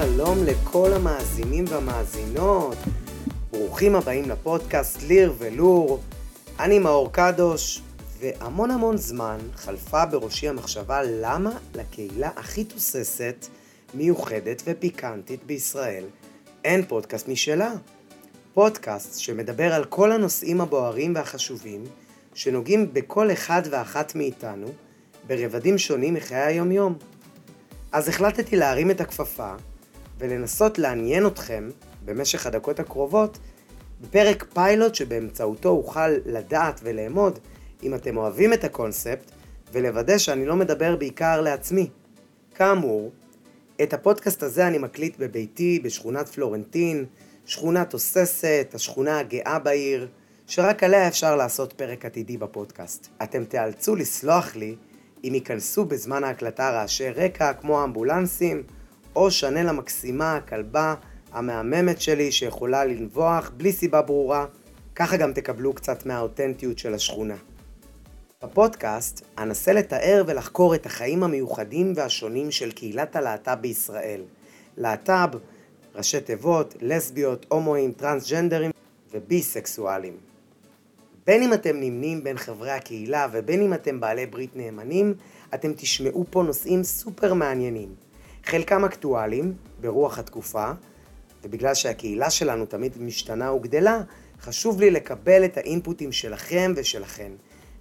שלום לכל המאזינים והמאזינות. ברוכים הבאים לפודקאסט ליר ולור. אני מאור קדוש, והמון המון זמן חלפה בראשי המחשבה למה לקהילה הכי תוססת, מיוחדת ופיקנטית בישראל אין פודקאסט משלה. פודקאסט שמדבר על כל הנושאים הבוערים והחשובים שנוגעים בכל אחד ואחת מאיתנו ברבדים שונים מחיי היומיום. אז החלטתי להרים את הכפפה ולנסות לעניין אתכם במשך הדקות הקרובות בפרק פיילוט שבאמצעותו אוכל לדעת ולאמוד אם אתם אוהבים את הקונספט ולוודא שאני לא מדבר בעיקר לעצמי. כאמור, את הפודקאסט הזה אני מקליט בביתי בשכונת פלורנטין, שכונה תוססת, השכונה הגאה בעיר, שרק עליה אפשר לעשות פרק עתידי בפודקאסט. אתם תיאלצו לסלוח לי אם ייכנסו בזמן ההקלטה רעשי רקע כמו אמבולנסים, או שנל המקסימה, הכלבה המהממת שלי שיכולה לנבוח בלי סיבה ברורה, ככה גם תקבלו קצת מהאותנטיות של השכונה. בפודקאסט אנסה לתאר ולחקור את החיים המיוחדים והשונים של קהילת הלהט"ב בישראל. להט"ב, ראשי תיבות, לסביות, הומואים, טרנסג'נדרים וביסקסואלים. בין אם אתם נמנים בין חברי הקהילה ובין אם אתם בעלי ברית נאמנים, אתם תשמעו פה נושאים סופר מעניינים. חלקם אקטואליים, ברוח התקופה, ובגלל שהקהילה שלנו תמיד משתנה וגדלה, חשוב לי לקבל את האינפוטים שלכם ושלכן.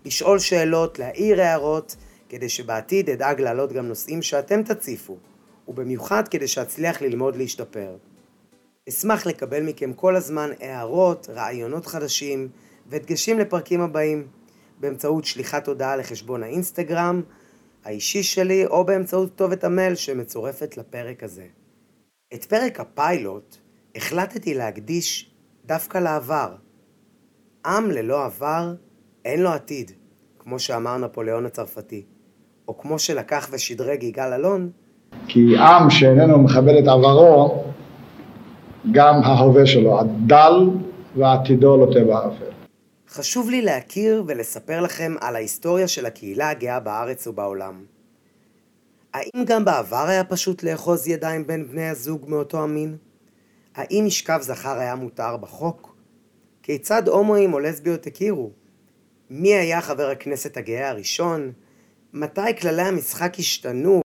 לשאול שאלות, להעיר הערות, כדי שבעתיד אדאג להעלות גם נושאים שאתם תציפו, ובמיוחד כדי שאצליח ללמוד להשתפר. אשמח לקבל מכם כל הזמן הערות, רעיונות חדשים, ודגשים לפרקים הבאים, באמצעות שליחת הודעה לחשבון האינסטגרם האישי שלי, או באמצעות כתובת המייל שמצורפת לפרק הזה. את פרק הפיילוט החלטתי להקדיש דווקא לעבר. עם ללא עבר אין לו עתיד, כמו שאמר נפוליאון הצרפתי, או כמו שלקח ושדרג יגאל אלון. כי עם שאיננו מכבד את עברו, גם ההווה שלו, הדל ועתידו לוטה בערפל. חשוב לי להכיר ולספר לכם על ההיסטוריה של הקהילה הגאה בארץ ובעולם. האם גם בעבר היה פשוט לאחוז ידיים בין בני הזוג מאותו המין? האם משכב זכר היה מותר בחוק? כיצד הומואים או לסביות הכירו? מי היה חבר הכנסת הגאה הראשון? מתי כללי המשחק השתנו?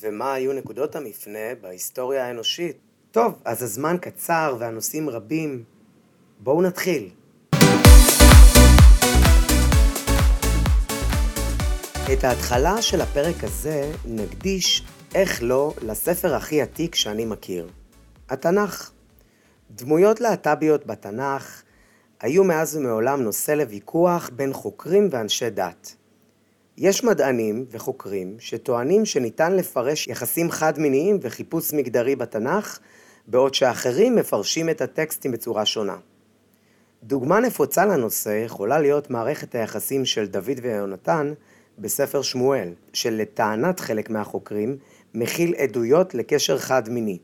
ומה היו נקודות המפנה בהיסטוריה האנושית? טוב, אז הזמן קצר והנושאים רבים. בואו נתחיל. את ההתחלה של הפרק הזה נקדיש, איך לא, לספר הכי עתיק שאני מכיר, התנ"ך. דמויות להט"ביות בתנ"ך היו מאז ומעולם נושא לוויכוח בין חוקרים ואנשי דת. יש מדענים וחוקרים שטוענים שניתן לפרש יחסים חד-מיניים וחיפוש מגדרי בתנ"ך, בעוד שאחרים מפרשים את הטקסטים בצורה שונה. דוגמה נפוצה לנושא יכולה להיות מערכת היחסים של דוד ויונתן בספר שמואל, שלטענת חלק מהחוקרים מכיל עדויות לקשר חד-מיני.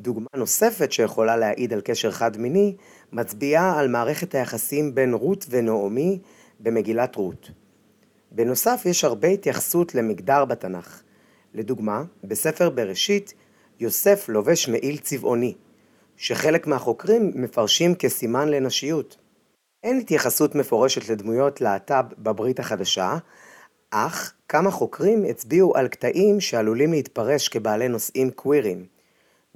דוגמה נוספת שיכולה להעיד על קשר חד-מיני, מצביעה על מערכת היחסים בין רות ונעמי במגילת רות. בנוסף, יש הרבה התייחסות למגדר בתנ"ך. לדוגמה, בספר בראשית, יוסף לובש מעיל צבעוני, שחלק מהחוקרים מפרשים כסימן לנשיות. אין התייחסות מפורשת לדמויות להט"ב בברית החדשה, אך כמה חוקרים הצביעו על קטעים שעלולים להתפרש כבעלי נושאים קווירים.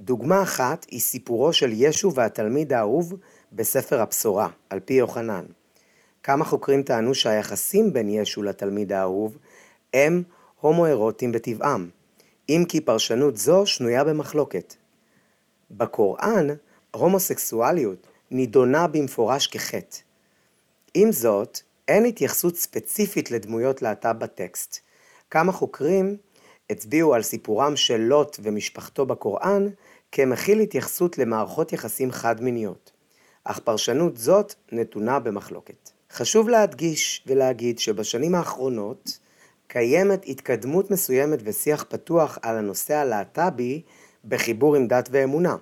דוגמה אחת היא סיפורו של ישו והתלמיד האהוב בספר הבשורה, על פי יוחנן. כמה חוקרים טענו שהיחסים בין ישו לתלמיד האהוב הם הומואירוטיים בטבעם, אם כי פרשנות זו שנויה במחלוקת. בקוראן, הומוסקסואליות נידונה במפורש כחטא. עם זאת, אין התייחסות ספציפית לדמויות להט"ב בטקסט. כמה חוקרים הצביעו על סיפורם של לוט ומשפחתו בקוראן כמכיל התייחסות למערכות יחסים חד-מיניות, אך פרשנות זאת נתונה במחלוקת. חשוב להדגיש ולהגיד שבשנים האחרונות קיימת התקדמות מסוימת ושיח פתוח על הנושא הלהט"בי בחיבור עם דת ואמונה.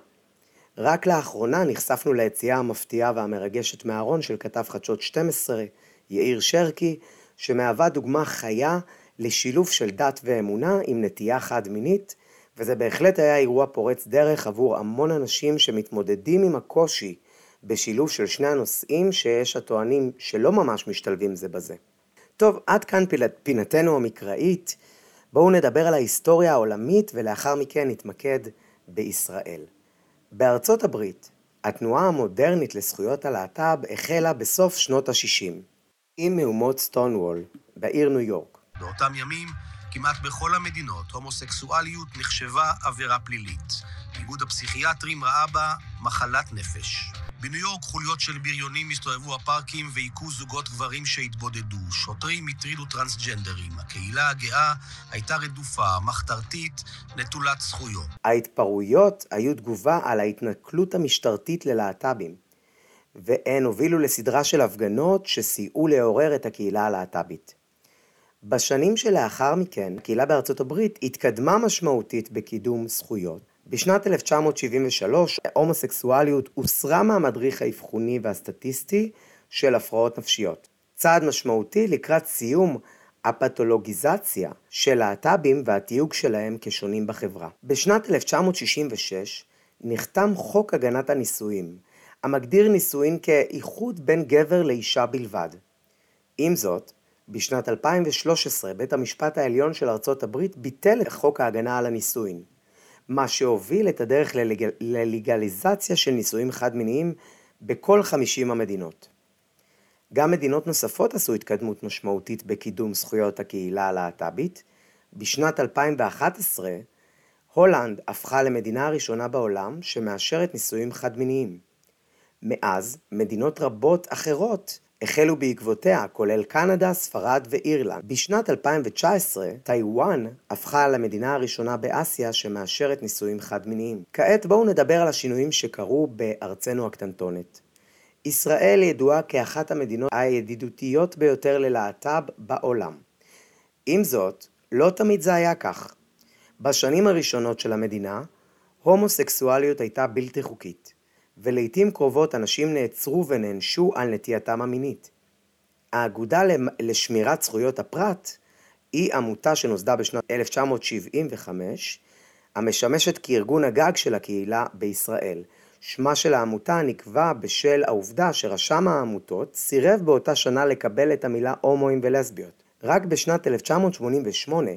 רק לאחרונה נחשפנו ליציאה המפתיעה והמרגשת מהארון של כתב חדשות 12, יאיר שרקי, שמהווה דוגמה חיה לשילוב של דת ואמונה עם נטייה חד-מינית, וזה בהחלט היה אירוע פורץ דרך עבור המון אנשים שמתמודדים עם הקושי בשילוב של שני הנושאים שיש הטוענים שלא ממש משתלבים זה בזה. טוב, עד כאן פינתנו המקראית. בואו נדבר על ההיסטוריה העולמית ולאחר מכן נתמקד בישראל. בארצות הברית, התנועה המודרנית לזכויות הלהט"ב החלה בסוף שנות ה-60, עם מהומות סטונוול בעיר ניו יורק. באותם ימים, כמעט בכל המדינות, הומוסקסואליות נחשבה עבירה פלילית. איגוד הפסיכיאטרים ראה בה מחלת נפש. בניו יורק חוליות של בריונים הסתובבו בפארקים והיכו זוגות גברים שהתבודדו. שוטרים הטרידו טרנסג'נדרים. הקהילה הגאה הייתה רדופה, מחתרתית, נטולת זכויות. ההתפרעויות היו תגובה על ההתנכלות המשטרתית ללהט"בים, והן הובילו לסדרה של הפגנות שסייעו לעורר את הקהילה הלהט"בית. בשנים שלאחר מכן, הקהילה בארצות הברית התקדמה משמעותית בקידום זכויות. בשנת 1973 הומוסקסואליות הוסרה מהמדריך האבחוני והסטטיסטי של הפרעות נפשיות. צעד משמעותי לקראת סיום הפתולוגיזציה של להט"בים והתיוג שלהם כשונים בחברה. בשנת 1966 נחתם חוק הגנת הנישואים, המגדיר נישואין כאיחוד בין גבר לאישה בלבד. עם זאת, בשנת 2013 בית המשפט העליון של ארצות הברית ביטל את חוק ההגנה על הנישואין. מה שהוביל את הדרך ללג... ללגליזציה של נישואים חד-מיניים בכל 50 המדינות. גם מדינות נוספות עשו התקדמות משמעותית בקידום זכויות הקהילה הלהט"בית. בשנת 2011, הולנד הפכה למדינה הראשונה בעולם שמאשרת נישואים חד-מיניים. מאז, מדינות רבות אחרות החלו בעקבותיה, כולל קנדה, ספרד ואירלנד. בשנת 2019, טיוואן הפכה למדינה הראשונה באסיה שמאשרת נישואים חד-מיניים. כעת בואו נדבר על השינויים שקרו בארצנו הקטנטונת. ישראל ידועה כאחת המדינות הידידותיות ביותר ללהט"ב בעולם. עם זאת, לא תמיד זה היה כך. בשנים הראשונות של המדינה, הומוסקסואליות הייתה בלתי חוקית. ולעיתים קרובות אנשים נעצרו ונענשו על נטייתם המינית. האגודה לשמירת זכויות הפרט היא עמותה שנוסדה בשנת 1975, המשמשת כארגון הגג של הקהילה בישראל. שמה של העמותה נקבע בשל העובדה שרשם העמותות סירב באותה שנה לקבל את המילה הומואים ולסביות. רק בשנת 1988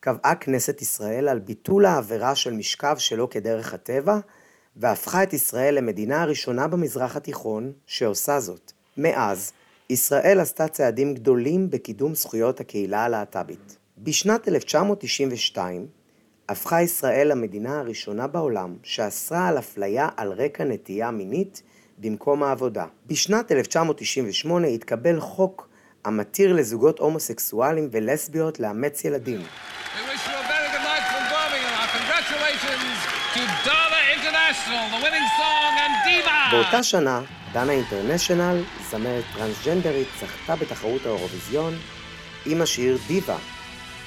קבעה כנסת ישראל על ביטול העבירה של משכב שלא כדרך הטבע והפכה את ישראל למדינה הראשונה במזרח התיכון שעושה זאת. מאז, ישראל עשתה צעדים גדולים בקידום זכויות הקהילה הלהט"בית. בשנת 1992 הפכה ישראל למדינה הראשונה בעולם שאסרה על אפליה על רקע נטייה מינית במקום העבודה. בשנת 1998 התקבל חוק המתיר לזוגות הומוסקסואלים ולסביות לאמץ ילדים. באותה שנה, דנה אינטרנשיונל, זמרת טרנסג'נדרית, זכתה בתחרות האירוויזיון עם השיר דיווה,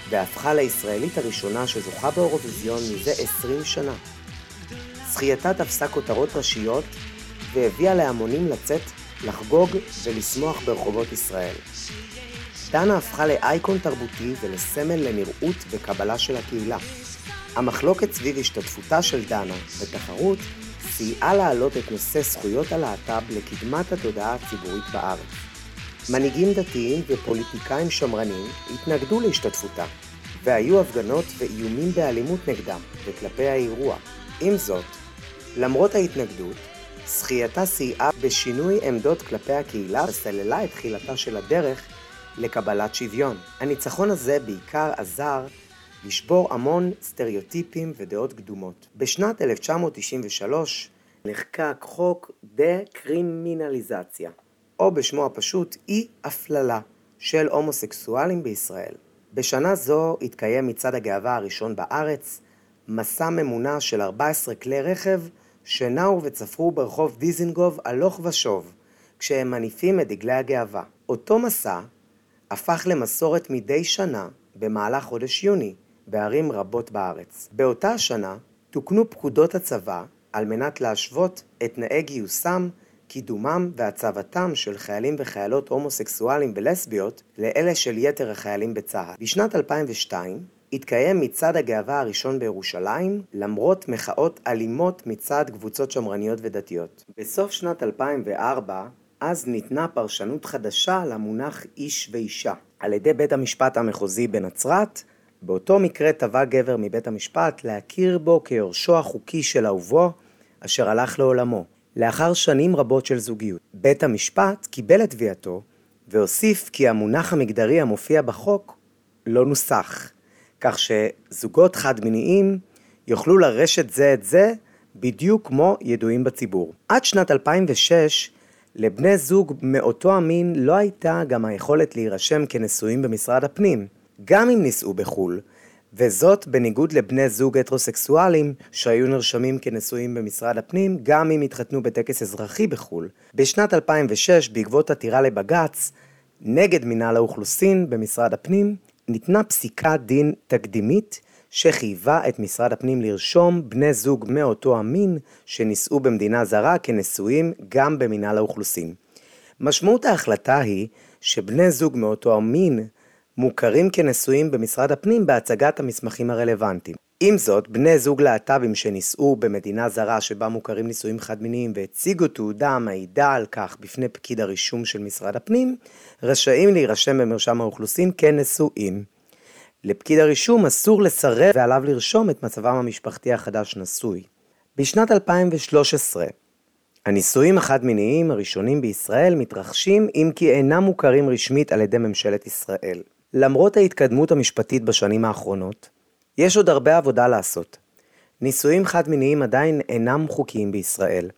והפכה לישראלית הראשונה שזוכה באירוויזיון מזה 20 שנה. זכייתה תפסה כותרות ראשיות והביאה להמונים לצאת, לחגוג ולשמוח ברחובות ישראל. דנה הפכה לאייקון תרבותי ולסמל לנראות וקבלה של הקהילה. המחלוקת סביב השתתפותה של דנה בתחרות סייעה להעלות את נושא זכויות הלהט"ב לקדמת התודעה הציבורית בארץ. מנהיגים דתיים ופוליטיקאים שמרנים התנגדו להשתתפותה, והיו הפגנות ואיומים באלימות נגדם וכלפי האירוע. עם זאת, למרות ההתנגדות, זכייתה סייעה בשינוי עמדות כלפי הקהילה וסללה את תחילתה של הדרך לקבלת שוויון. הניצחון הזה בעיקר עזר לשבור המון סטריאוטיפים ודעות קדומות. בשנת 1993 נחקק חוק דה-קרימינליזציה, או בשמו הפשוט אי הפללה של הומוסקסואלים בישראל. בשנה זו התקיים מצעד הגאווה הראשון בארץ, מסע ממונע של 14 כלי רכב שנעו וצפרו ברחוב דיזינגוף הלוך ושוב, כשהם מניפים את דגלי הגאווה. אותו מסע הפך למסורת מדי שנה במהלך חודש יוני, בערים רבות בארץ. באותה השנה תוקנו פקודות הצבא על מנת להשוות את תנאי גיוסם, קידומם והצבתם של חיילים וחיילות הומוסקסואלים ולסביות לאלה של יתר החיילים בצה"ל. בשנת 2002 התקיים מצעד הגאווה הראשון בירושלים, למרות מחאות אלימות מצד קבוצות שמרניות ודתיות. בסוף שנת 2004, אז ניתנה פרשנות חדשה למונח איש ואישה. על ידי בית המשפט המחוזי בנצרת, באותו מקרה תבע גבר מבית המשפט להכיר בו כיורשו החוקי של אהובו, אשר הלך לעולמו. לאחר שנים רבות של זוגיות, בית המשפט קיבל את תביעתו והוסיף כי המונח המגדרי המופיע בחוק לא נוסח, כך שזוגות חד-מיניים יוכלו לרשת זה את זה בדיוק כמו ידועים בציבור. עד שנת 2006 לבני זוג מאותו המין לא הייתה גם היכולת להירשם כנשואים במשרד הפנים, גם אם נישאו בחו"ל, וזאת בניגוד לבני זוג הטרוסקסואלים שהיו נרשמים כנשואים במשרד הפנים, גם אם התחתנו בטקס אזרחי בחו"ל. בשנת 2006, בעקבות עתירה לבג"ץ נגד מינהל האוכלוסין במשרד הפנים, ניתנה פסיקת דין תקדימית שחייבה את משרד הפנים לרשום בני זוג מאותו המין שנישאו במדינה זרה כנשואים גם במינהל האוכלוסין. משמעות ההחלטה היא שבני זוג מאותו המין מוכרים כנשואים במשרד הפנים בהצגת המסמכים הרלוונטיים. עם זאת, בני זוג להט"בים שנישאו במדינה זרה שבה מוכרים נישואים חד-מיניים והציגו תעודה המעידה על כך בפני פקיד הרישום של משרד הפנים, רשאים להירשם במרשם האוכלוסין כנשואים. לפקיד הרישום אסור לסרב ועליו לרשום את מצבם המשפחתי החדש נשוי. בשנת 2013, הנישואים החד-מיניים הראשונים בישראל מתרחשים אם כי אינם מוכרים רשמית על ידי ממשלת ישראל. למרות ההתקדמות המשפטית בשנים האחרונות, יש עוד הרבה עבודה לעשות. נישואים חד-מיניים עדיין אינם חוקיים בישראל,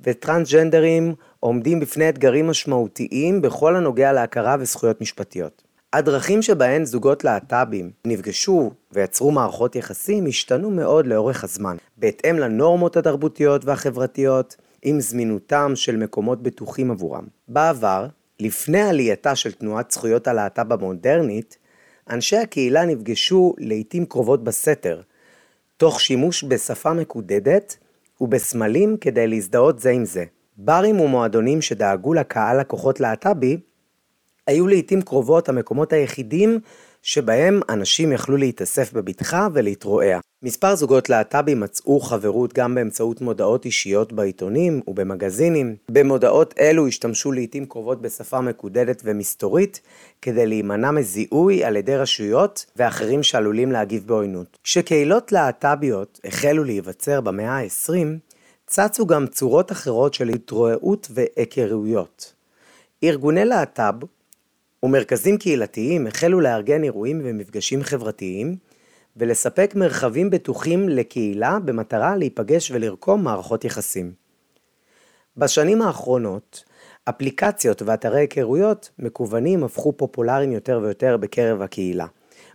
וטרנסג'נדרים עומדים בפני אתגרים משמעותיים בכל הנוגע להכרה וזכויות משפטיות. הדרכים שבהן זוגות להט"בים נפגשו ויצרו מערכות יחסים השתנו מאוד לאורך הזמן, בהתאם לנורמות התרבותיות והחברתיות, עם זמינותם של מקומות בטוחים עבורם. בעבר, לפני עלייתה של תנועת זכויות הלהט"ב המודרנית, אנשי הקהילה נפגשו לעיתים קרובות בסתר, תוך שימוש בשפה מקודדת ובסמלים כדי להזדהות זה עם זה. ברים ומועדונים שדאגו לקהל לקוחות להט"בי היו לעיתים קרובות המקומות היחידים שבהם אנשים יכלו להתאסף בבטחה ולהתרועע. מספר זוגות להט"בים מצאו חברות גם באמצעות מודעות אישיות בעיתונים ובמגזינים. במודעות אלו השתמשו לעיתים קרובות בשפה מקודדת ומסתורית, כדי להימנע מזיהוי על ידי רשויות ואחרים שעלולים להגיב בעוינות. כשקהילות להט"ביות החלו להיווצר במאה ה-20, צצו גם צורות אחרות של התרועעות והיכרויות. ארגוני להט"ב ומרכזים קהילתיים החלו לארגן אירועים ומפגשים חברתיים ולספק מרחבים בטוחים לקהילה במטרה להיפגש ולרקום מערכות יחסים. בשנים האחרונות, אפליקציות ואתרי היכרויות מקוונים הפכו פופולריים יותר ויותר בקרב הקהילה,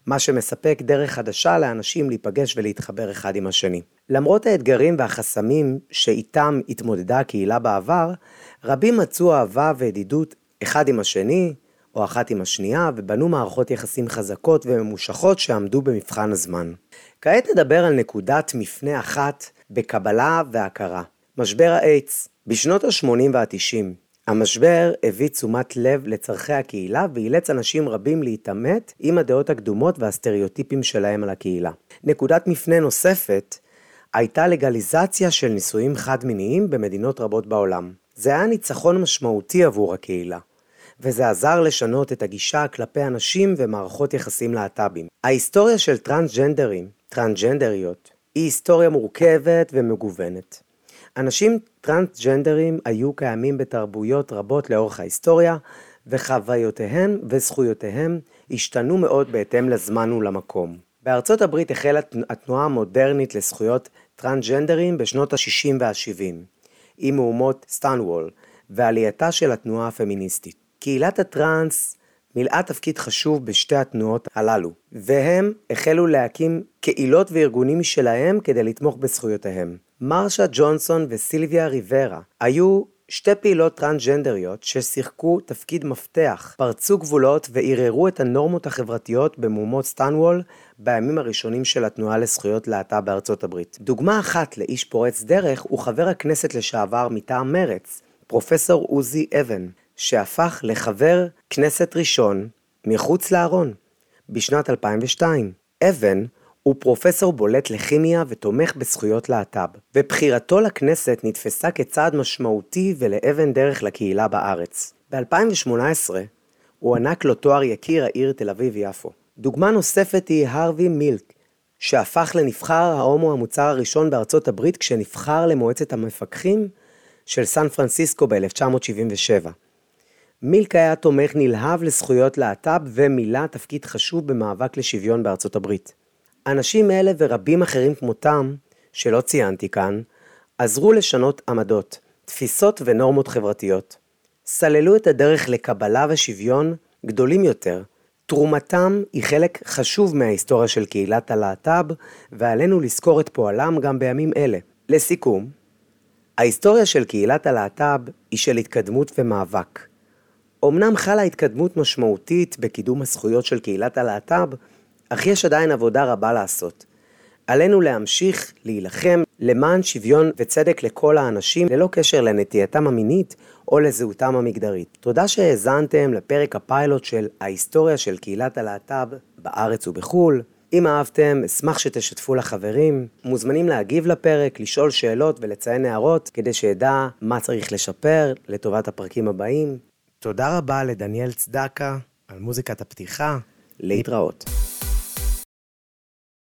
מה שמספק דרך חדשה לאנשים להיפגש ולהתחבר אחד עם השני. למרות האתגרים והחסמים שאיתם התמודדה הקהילה בעבר, רבים מצאו אהבה וידידות אחד עם השני, או אחת עם השנייה, ובנו מערכות יחסים חזקות וממושכות שעמדו במבחן הזמן. כעת נדבר על נקודת מפנה אחת בקבלה והכרה. משבר האיידס. בשנות ה-80 וה-90, המשבר הביא תשומת לב לצורכי הקהילה ואילץ אנשים רבים להתעמת עם הדעות הקדומות והסטריאוטיפים שלהם על הקהילה. נקודת מפנה נוספת הייתה לגליזציה של נישואים חד-מיניים במדינות רבות בעולם. זה היה ניצחון משמעותי עבור הקהילה. וזה עזר לשנות את הגישה כלפי אנשים ומערכות יחסים להט"בים. ההיסטוריה של טרנסג'נדרים, טרנסג'נדריות, היא היסטוריה מורכבת ומגוונת. אנשים טרנסג'נדרים היו קיימים בתרבויות רבות לאורך ההיסטוריה, וחוויותיהם וזכויותיהם השתנו מאוד בהתאם לזמן ולמקום. בארצות הברית החלה התנועה המודרנית לזכויות טרנסג'נדרים בשנות ה-60 וה-70, עם מהומות סטנוול ועלייתה של התנועה הפמיניסטית. קהילת הטראנס מילאה תפקיד חשוב בשתי התנועות הללו, והם החלו להקים קהילות וארגונים משלהם כדי לתמוך בזכויותיהם. מרשה ג'ונסון וסילביה ריברה היו שתי פעילות טרנסג'נדריות ששיחקו תפקיד מפתח, פרצו גבולות וערערו את הנורמות החברתיות במהומות סטנוול בימים הראשונים של התנועה לזכויות להט"ב בארצות הברית. דוגמה אחת לאיש פורץ דרך הוא חבר הכנסת לשעבר מטעם מרץ, פרופסור עוזי אבן, שהפך לחבר כנסת ראשון מחוץ לארון בשנת 2002. אבן הוא פרופסור בולט לכימיה ותומך בזכויות להט"ב, ובחירתו לכנסת נתפסה כצעד משמעותי ולאבן דרך לקהילה בארץ. ב-2018 הוענק לו תואר יקיר העיר תל אביב-יפו. דוגמה נוספת היא הרווי מילק, שהפך לנבחר ההומו המוצר הראשון בארצות הברית כשנבחר למועצת המפקחים של סן פרנסיסקו ב-1977. מילק היה תומך נלהב לזכויות להט"ב ומילא תפקיד חשוב במאבק לשוויון בארצות הברית. אנשים אלה ורבים אחרים כמותם, שלא ציינתי כאן, עזרו לשנות עמדות, תפיסות ונורמות חברתיות. סללו את הדרך לקבלה ושוויון גדולים יותר. תרומתם היא חלק חשוב מההיסטוריה של קהילת הלהט"ב, ועלינו לזכור את פועלם גם בימים אלה. לסיכום, ההיסטוריה של קהילת הלהט"ב היא של התקדמות ומאבק. אמנם חלה התקדמות משמעותית בקידום הזכויות של קהילת הלהט"ב, אך יש עדיין עבודה רבה לעשות. עלינו להמשיך להילחם למען שוויון וצדק לכל האנשים, ללא קשר לנטייתם המינית או לזהותם המגדרית. תודה שהאזנתם לפרק הפיילוט של ההיסטוריה של קהילת הלהט"ב בארץ ובחו"ל. אם אהבתם, אשמח שתשתפו לחברים. מוזמנים להגיב לפרק, לשאול שאלות ולציין הערות, כדי שאדע מה צריך לשפר לטובת הפרקים הבאים. תודה רבה לדניאל צדקה על מוזיקת הפתיחה. להתראות.